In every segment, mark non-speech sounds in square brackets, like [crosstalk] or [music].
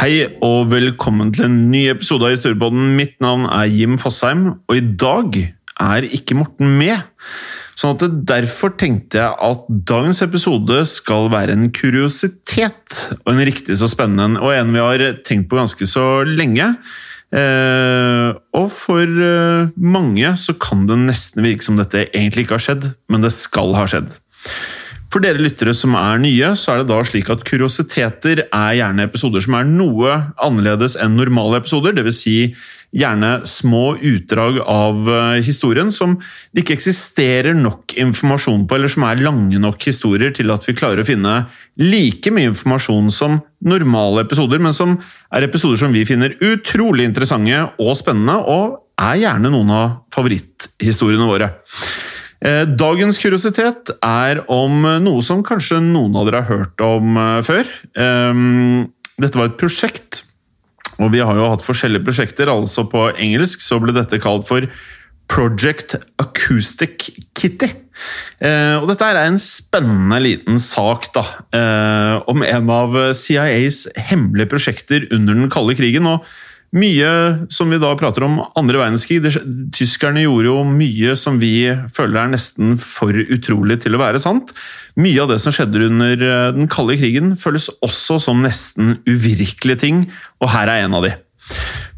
Hei og velkommen til en ny episode av Historiepodden. Mitt navn er Jim Fosheim, og i dag er ikke Morten med. Sånn at Derfor tenkte jeg at dagens episode skal være en kuriositet, og en riktig så spennende og en vi har tenkt på ganske så lenge. Eh, og for eh, mange så kan det nesten virke som dette egentlig ikke har skjedd, men det skal ha skjedd. For dere lyttere som er nye, så er det da slik at kuriositeter er gjerne episoder som er noe annerledes enn normale episoder. Dvs. Si gjerne små utdrag av eh, historien som det ikke eksisterer nok informasjon på, eller som er lange nok historier til at vi klarer å finne like mye informasjon som normale episoder, men som er episoder som vi finner utrolig interessante og spennende, og er gjerne noen av favoritthistoriene våre. Eh, Dagens kuriositet er om noe som kanskje noen av dere har hørt om eh, før. Ehm, Dette var et prosjekt, og vi har jo hatt forskjellige prosjekter. altså På engelsk så ble dette kalt for Project Acoustic Kitty. Eh, Og dette er en spennende liten sak da, om en av CIAs hemmelige prosjekter under den kalde krigen. og mye som vi da prater om andre verdenskrig. Tyskerne gjorde jo mye som vi føler er nesten for utrolig til å være sant. Mye av det som skjedde under eh, den kalde krigen, føles også som nesten uvirkelige ting, og her er en av de.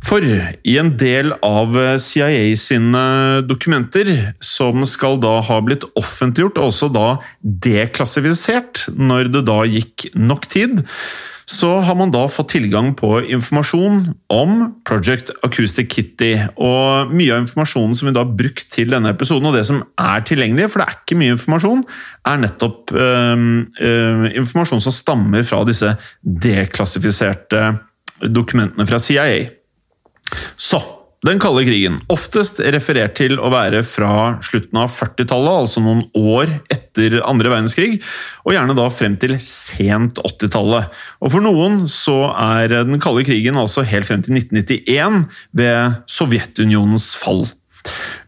For i en del av CIA sine dokumenter, som skal da ha blitt offentliggjort, og også da deklassifisert når det da gikk nok tid, så har man da fått tilgang på informasjon om Project Acoustic Kitty. Og mye av informasjonen som vi da har brukt til denne episoden, og det som er tilgjengelig, for det er ikke mye informasjon, er nettopp øh, øh, informasjon som stammer fra disse deklassifiserte dokumentene fra CIA. Så den kalde krigen, oftest referert til å være fra slutten av 40-tallet, altså noen år etter andre verdenskrig, og gjerne da frem til sent 80-tallet. Og For noen så er den kalde krigen altså helt frem til 1991, ved Sovjetunionens fall.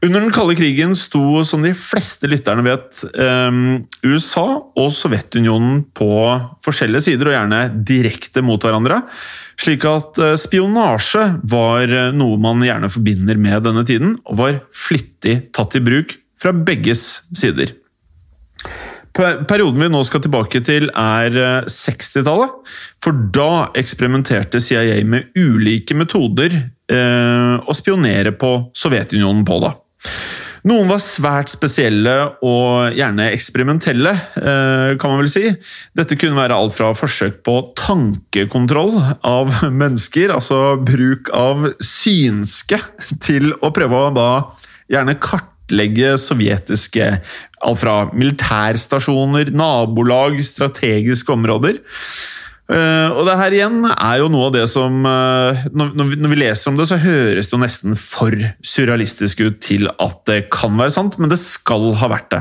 Under den kalde krigen sto, som de fleste lytterne vet, USA og Sovjetunionen på forskjellige sider, og gjerne direkte mot hverandre. Slik at spionasje var noe man gjerne forbinder med denne tiden, og var flittig tatt i bruk fra begges sider. Perioden vi nå skal tilbake til, er 60-tallet. For da eksperimenterte CIA med ulike metoder eh, å spionere på Sovjetunionen på. da. Noen var svært spesielle og gjerne eksperimentelle, eh, kan man vel si. Dette kunne være alt fra forsøk på tankekontroll av [laughs] mennesker, altså bruk av synske, til å prøve å da gjerne kartlegge sovjetiske Alt fra militærstasjoner, nabolag, strategiske områder. Uh, og det her igjen er jo noe av det som uh, når, vi, når, vi, leser om det, så høres det jo nesten for surrealistisk ut til at det kan være sant, men det skal ha vært det.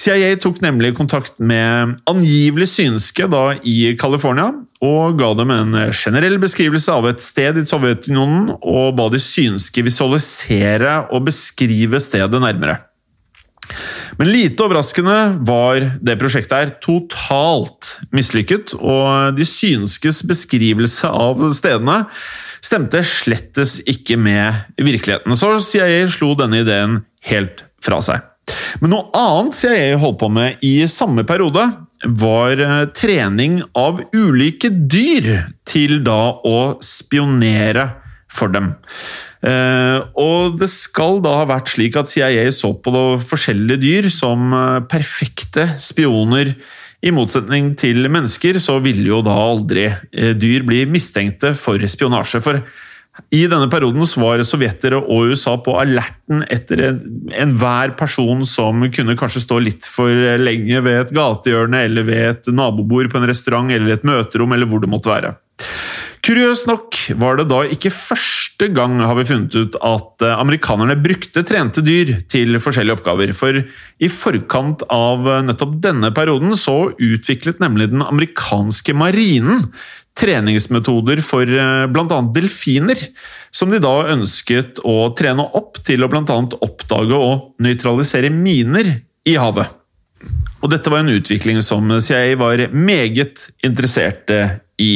CIA tok nemlig kontakt med angivelig synske da i California, og ga dem en generell beskrivelse av et sted i Sovjetunionen, og ba de synske visualisere og beskrive stedet nærmere. Men lite overraskende var det prosjektet her totalt mislykket, og de synskes beskrivelse av stedene stemte slettes ikke med virkeligheten, så CIA slo denne ideen helt fra seg. Men noe annet CIA holdt på med i samme periode, var eh, trening av ulike dyr til da å spionere for dem. Eh, og det skal da ha vært slik at CIA så på forskjellige dyr som eh, perfekte spioner. I motsetning til mennesker så ville jo da aldri dyr bli mistenkte for spionasje. For i denne perioden var sovjetere og USA på alerten etter enhver person som kunne kanskje stå litt for lenge ved et gatehjørne eller ved et nabobord på en restaurant eller et møterom eller hvor det måtte være. Kuriøst nok var det da ikke første gang har vi funnet ut at eh, amerikanerne brukte trente dyr til forskjellige oppgaver. For i forkant av nettopp denne perioden så utviklet nemlig den amerikanske marinen treningsmetoder for eh, bl.a. delfiner, som de da ønsket å trene opp til å bl.a. oppdage og nøytralisere miner i havet. Og dette var en utvikling som CIA var meget interessert i.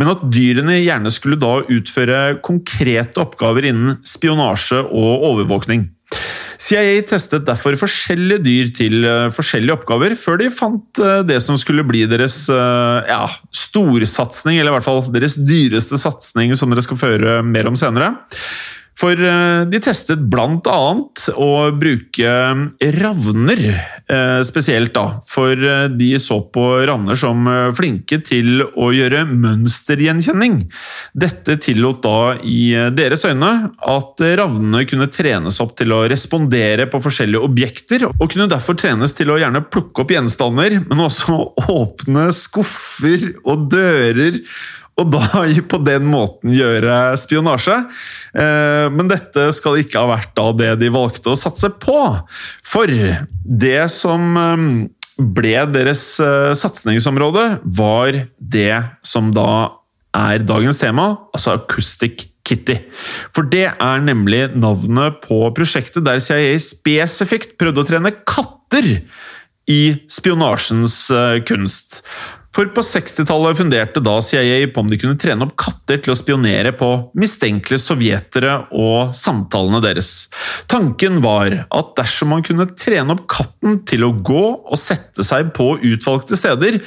Men at dyrene gjerne skulle da utføre konkrete oppgaver innen spionasje og overvåkning. CIA testet derfor forskjellige dyr til eh, forskjellige oppgaver, før de fant eh, det som skulle bli deres eh, ja, storsatsing, eller i hvert fall deres dyreste satsing, som dere skal føre mer om senere. For de testet bl.a. å bruke ravner spesielt, da. For eh, de så på ravner som flinke til å gjøre mønstergjenkjenning. Dette tillot da i deres øyne at ravnene kunne trenes opp til å respondere på forskjellige objekter, og kunne derfor trenes til å gjerne plukke opp gjenstander, men også [laughs] åpne skuffer og dører og da på den måten gjøre spionasje. Eh, men dette skal ikke ha vært det de valgte å satse på. For det som eh, ble deres eh, satsingsområde, var det som da er dagens tema, altså Acoustic Kitty. For det er nemlig navnet på prosjektet der CIA spesifikt prøvde å trene katter i spionasjens kunst. For på 60-tallet funderte da CIA på om de kunne trene opp katter til å spionere på mistenkelige sovjetere og samtalene deres. Tanken var at dersom man kunne trene opp katten til å gå og sette seg på utvalgte steder,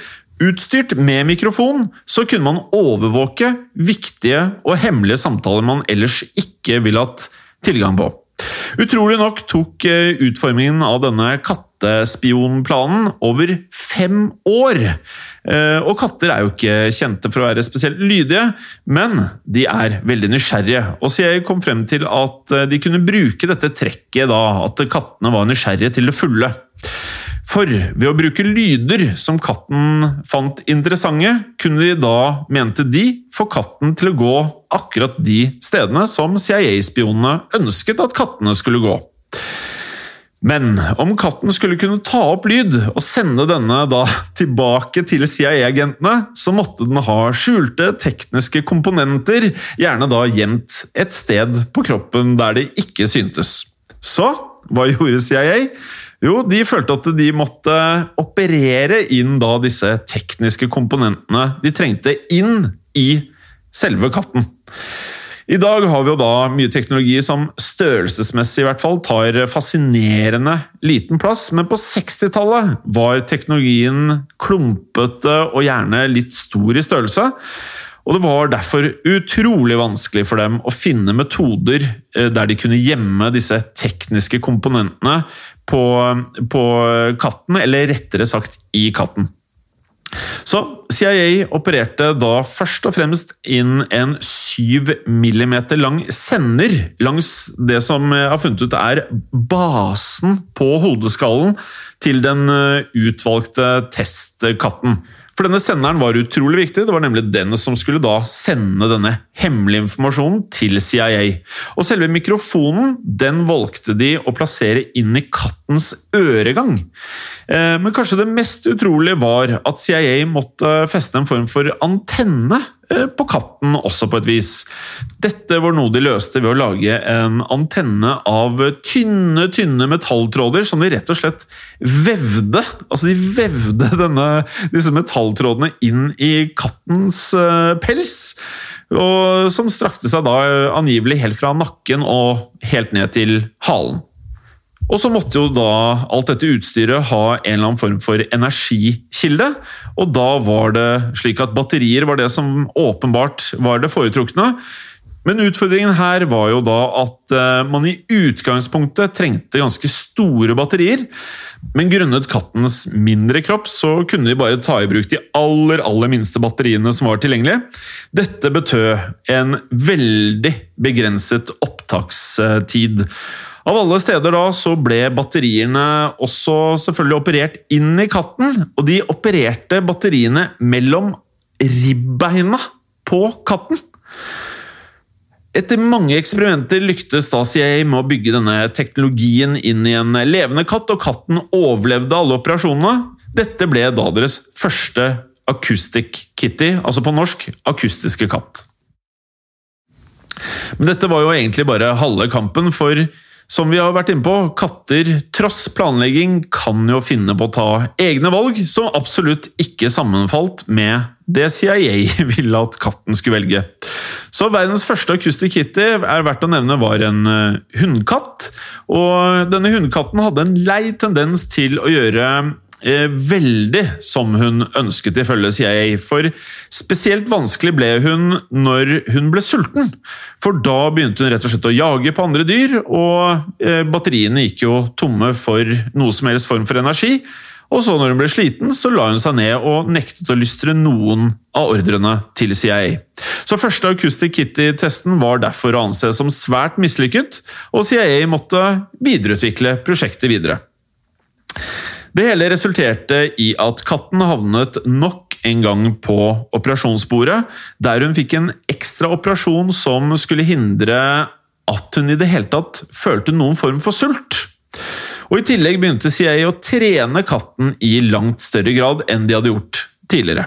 utstyrt med mikrofon, så kunne man overvåke viktige og hemmelige samtaler man ellers ikke ville hatt tilgang på. Utrolig nok tok eh, utformingen av denne kattespionplanen over fem år. Eh, og katter er jo ikke kjente for å være spesielt lydige, men de er veldig nysgjerrige. Og CIA kom frem til at eh, de kunne bruke dette trekket, da, at kattene var nysgjerrige til det fulle. For ved å bruke lyder som katten fant interessante, kunne de da, mente de, få katten til å gå akkurat de stedene som CIA-spionene ønsket at kattene skulle gå. Men om katten skulle kunne ta opp lyd og sende denne da [laughs] tilbake til CIA-agentene, så måtte den ha skjulte tekniske komponenter, gjerne da gjemt et sted på kroppen der det ikke syntes. Så hva [laughs] gjorde CIA? Jo, de følte at de måtte operere inn da disse tekniske komponentene de trengte inn i selve katten. I dag har vi jo da mye teknologi som størrelsesmessig i hvert fall tar fascinerende liten plass, men på 60-tallet var teknologien klumpete og gjerne litt stor i størrelse. Og det var derfor utrolig vanskelig for dem å finne metoder eh, der de kunne gjemme disse tekniske komponentene på, på katten, eller rettere sagt i katten. Så CIA opererte da først og fremst inn en 7 millimeter lang sender langs det som jeg har funnet ut er basen på hodeskallen til den eh, utvalgte testkatten. For denne senderen var utrolig viktig. Det var nemlig den som skulle da sende denne hemmelige informasjonen til CIA. Og selve mikrofonen den valgte de å plassere inn i kattens øregang. Eh, men kanskje det mest utrolige var at CIA måtte feste en form for antenne Eh, på katten også, på et vis. Dette var noe de løste ved å lage en antenne av tynne, tynne metalltråder som de rett og slett vevde. Altså, de vevde denne, disse metalltrådene inn i kattens uh, pels. Og som strakte seg da angivelig helt fra nakken og helt ned til halen. Og så måtte jo da alt dette utstyret ha en eller annen form for energikilde. Og da var det slik at batterier var det som åpenbart var det foretrukne. Men utfordringen her var jo da at eh, man i utgangspunktet trengte ganske store batterier. Men grunnet kattens mindre kropp så kunne de bare ta i bruk de aller, aller minste batteriene som var tilgjengelige. Dette betød en veldig begrenset opptakstid. Av alle steder da så ble batteriene også selvfølgelig operert inn i katten, og de opererte batteriene mellom ribbeina på katten. Etter mange eksperimenter lyktes da CIA med å bygge denne teknologien inn i en levende katt, og katten overlevde alle operasjonene. Dette ble da deres første acoustic kitty, altså på norsk akustiske katt. Men dette var jo egentlig bare halve kampen, for som vi har vært inne på, katter, tross planlegging, kan jo finne på å ta egne valg som absolutt ikke sammenfalt med det CIA [laughs] ville at katten skulle velge. Så verdens første Acoustic Kitty er verdt å nevne var en eh, hundkatt. Og denne hundkatten hadde en lei tendens til å gjøre veldig som hun ønsket, ifølge CIA. For spesielt vanskelig ble hun når hun ble sulten. For da begynte hun rett og slett å jage på andre dyr, og eh, batteriene gikk jo tomme for noe som helst form for energi. Og så når hun ble sliten, så la hun seg ned og nektet å lystre noen av ordrene til CIA. Så første Acoustic Kitty-testen var derfor å anse som svært mislykket, og CIA måtte videreutvikle prosjektet videre. Det hele resulterte i at katten havnet nok en gang på operasjonsbordet, der hun fikk en ekstra operasjon som skulle hindre at hun i det hele tatt følte noen form for sult. Og I tillegg begynte CIA å trene katten i langt større grad enn de hadde gjort tidligere.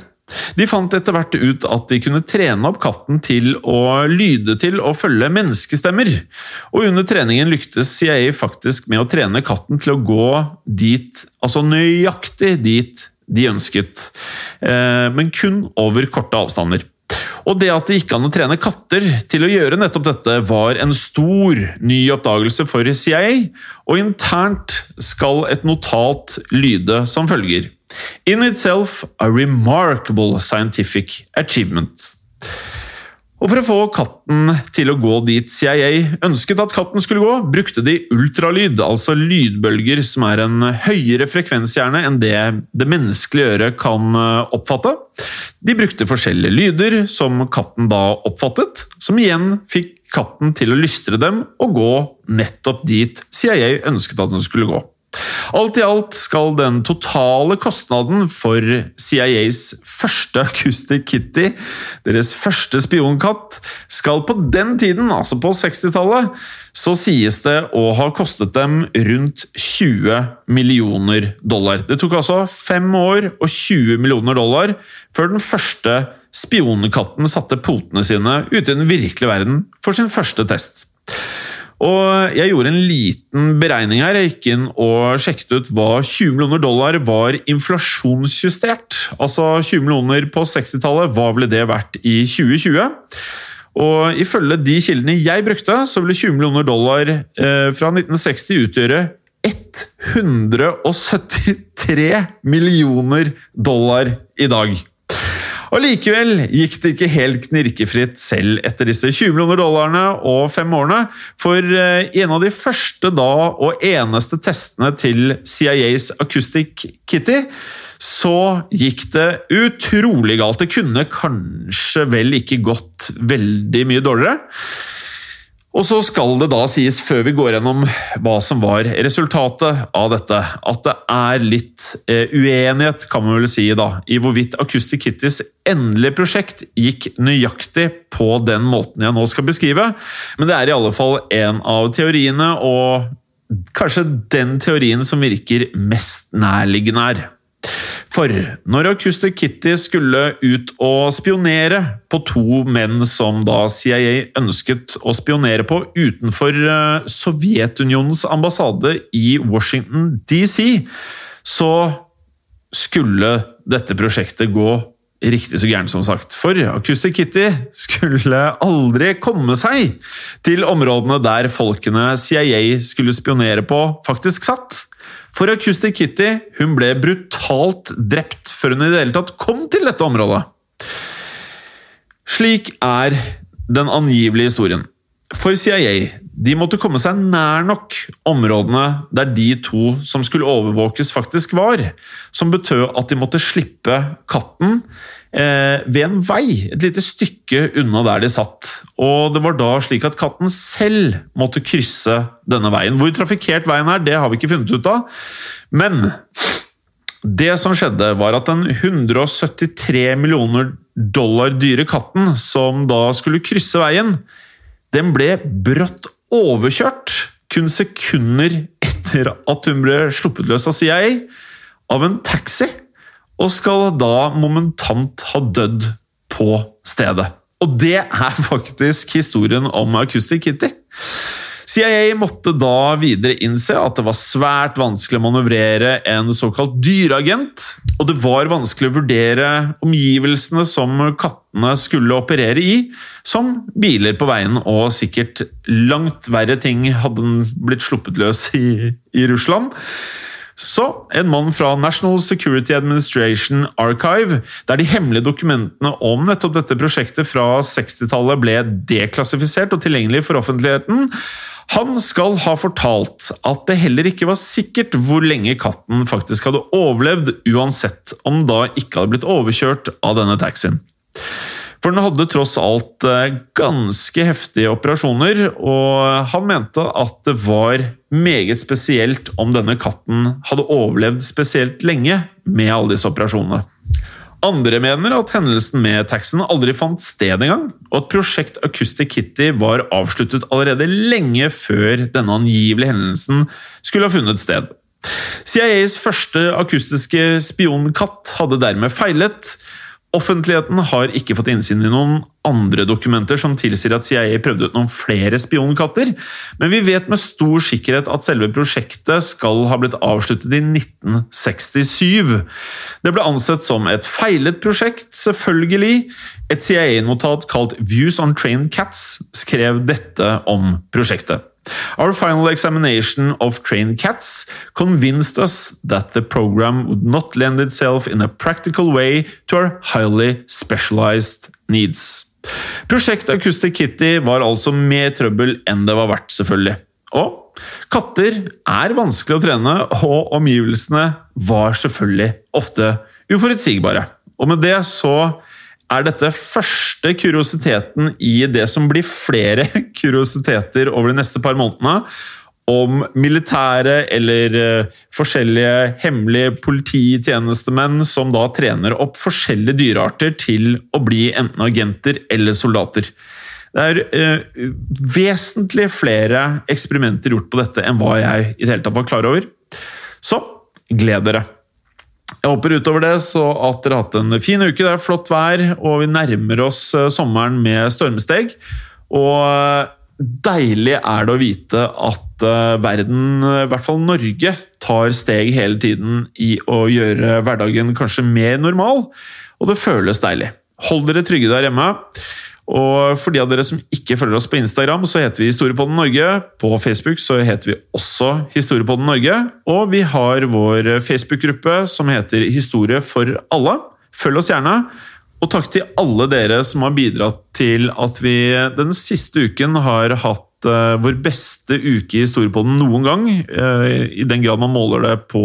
De fant etter hvert ut at de kunne trene opp katten til å lyde til og følge menneskestemmer. Og under treningen lyktes CIA faktisk med å trene katten til å gå dit, altså nøyaktig dit de ønsket, eh, men kun over korte avstander. Og det at det gikk an å trene katter til å gjøre nettopp dette, var en stor ny oppdagelse for CIA, og internt skal et notat lyde som følger. In itself a remarkable scientific achievement. Og For å få katten til å gå dit CIA ønsket at katten skulle gå, brukte de ultralyd, altså lydbølger som er en høyere frekvenshjerne enn det det menneskelige øret kan eh, oppfatte. De brukte forskjellige lyder som katten da oppfattet, som igjen fikk katten til å lystre dem og gå nettopp dit CIA ønsket at den skulle gå. Alt i alt skal den totale kostnaden for CIAs første Acoustic Kitty, deres første spionkatt, skal på den tiden, altså på 60-tallet, så sies det å ha kostet dem rundt 20 millioner dollar. Det tok altså fem år og 20 millioner dollar før den første spionkatten satte potene sine ute i den virkelige verden for sin første test. Og jeg gjorde en liten beregning her. Jeg gikk inn og sjekket ut hva 20 millioner dollar var inflasjonsjustert. Altså 20 millioner på 60-tallet, hva ville det vært i 2020? Og ifølge de kildene jeg brukte, så ville 20 millioner dollar eh, fra 1960 utgjøre 173 millioner dollar i dag. Og Likevel gikk det ikke helt knirkefritt selv etter disse 20 millioner dollarene og fem årene, for i en av de første da og eneste testene til CIAs Acoustic Kitty så gikk det utrolig galt. Det kunne kanskje vel ikke gått veldig mye dårligere. Og så skal det da sies, før vi går gjennom hva som var resultatet av dette, at det er litt eh, uenighet, kan man vel si, da, i hvorvidt Acoustic Kittys endelige prosjekt gikk nøyaktig på den måten jeg nå skal beskrive, men det er i alle fall en av teoriene, og kanskje den teorien som virker mest nærliggende her. For når Acoustic Kitty skulle ut og spionere på to menn som da CIA ønsket å spionere på utenfor eh, Sovjetunionens ambassade i Washington DC, så skulle dette prosjektet gå riktig så gærent, som sagt. For Acoustic Kitty skulle aldri komme seg til områdene der folkene CIA skulle spionere på, faktisk satt. For Acoustic Kitty hun ble brutalt drept før hun i det hele tatt kom til dette området. Slik er den angivelige historien. For CIA de måtte komme seg nær nok områdene der de to som skulle overvåkes, faktisk var, som betød at de måtte slippe katten ved en vei et lite stykke unna der de satt. Og det var da slik at katten selv måtte krysse denne veien. Hvor trafikkert veien er, det har vi ikke funnet ut av. Men det som skjedde, var at den 173 millioner dollar dyre katten som da skulle krysse veien, den ble brått overkjørt kun sekunder etter at hun ble sluppet løs av CIA, av en taxi og skal da momentant ha dødd på stedet. Og det er faktisk historien om Acoustic Kitty. CIA måtte da videre innse at det var svært vanskelig å manøvrere en såkalt dyreagent, og det var vanskelig å vurdere omgivelsene som kattene skulle operere i, som biler på veien, og sikkert langt verre ting hadde den blitt sluppet løs i, i Russland. Så en mann fra National Security Administration Archive, der de hemmelige dokumentene om nettopp dette prosjektet fra 60-tallet ble deklassifisert og tilgjengelig for offentligheten, han skal ha fortalt at det heller ikke var sikkert hvor lenge katten faktisk hadde overlevd, uansett om da ikke hadde blitt overkjørt av denne taxien. For den hadde tross alt eh, ganske heftige operasjoner, og han mente at det var meget spesielt om denne katten hadde overlevd spesielt lenge med alle disse operasjonene. Andre mener at hendelsen med taxien aldri fant sted engang, og at prosjekt Acoustic Kitty var avsluttet allerede lenge før denne angivelige hendelsen skulle ha funnet sted. CIAs første akustiske spionkatt hadde dermed feilet, Offentligheten har ikke fått innsyn i noen andre dokumenter som tilsier at CIA prøvde ut noen flere spionkatter, men vi vet med stor sikkerhet at selve prosjektet skal ha blitt avsluttet i 1967. Det ble ansett som et feilet prosjekt, selvfølgelig. Et CIA-notat kalt Views on Trained Cats skrev dette om prosjektet. Our final examination of trained cats convinced us that the program would not lend itself in a practical way to our highly specialized needs. Prosjekt Acoustic Kitty var altså mer trøbbel enn det var verdt, selvfølgelig. Og katter er vanskelig å trene, og omgivelsene var selvfølgelig ofte uforutsigbare. Og med det så er dette første kuriositeten i det som blir flere [laughs] kuriositeter over de neste par månedene. Om militære eller uh, forskjellige hemmelige polititjenestemenn som da trener opp forskjellige dyrearter til å bli enten agenter eller soldater. Det er uh, vesentlig flere eksperimenter gjort på dette enn hva jeg i det hele tatt var klar over. Så gled dere! Jeg håper utover det så at dere har hatt en fin uke. Det er flott vær, og vi nærmer oss eh, sommeren med stormsteg. Og eh, deilig er det å vite at eh, verden, i hvert fall Norge, tar steg hele tiden i å gjøre hverdagen kanskje mer normal, og det føles deilig. Hold dere trygge der hjemme. Og for de av dere som ikke følger oss på Instagram, så heter vi Historiepodden Norge. På Facebook så heter vi også Historiepodden Norge. Og vi har vår Facebook-gruppe som heter Historie for alle. Følg oss gjerne. Og takk til alle dere som har bidratt til at vi den siste uken har hatt uh, vår beste uke i Historiepodden noen gang. Uh, I den grad man måler det på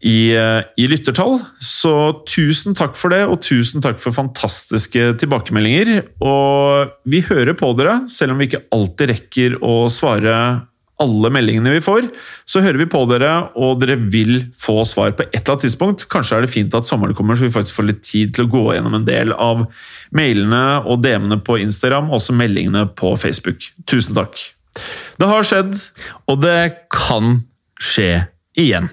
i, eh, i lyttertall. Så tusen takk for det, og tusen takk for fantastiske tilbakemeldinger. Og vi hører på dere, selv om vi ikke alltid rekker å svare alle meldingene vi får, så hører vi på dere, og dere vil få svar på et eller annet tidspunkt. Kanskje er det fint at sommeren kommer, så vi faktisk får litt tid til å gå gjennom en del av mailene og DM-ene på Instagram, og også meldingene på Facebook. Tusen takk. Det har skjedd, og det kan skje igjen.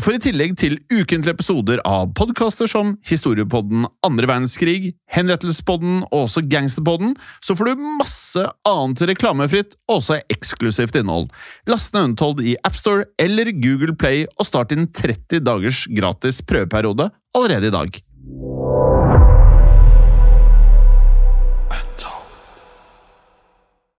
For i tillegg til ukentlige episoder av podkaster som Historiepodden andre verdenskrig, Henrettelsespodden og også Gangsterpodden, så får du masse annet reklamefritt og også eksklusivt innhold. Last ned Untold i AppStore eller Google Play og start din 30 dagers gratis prøveperiode allerede i dag.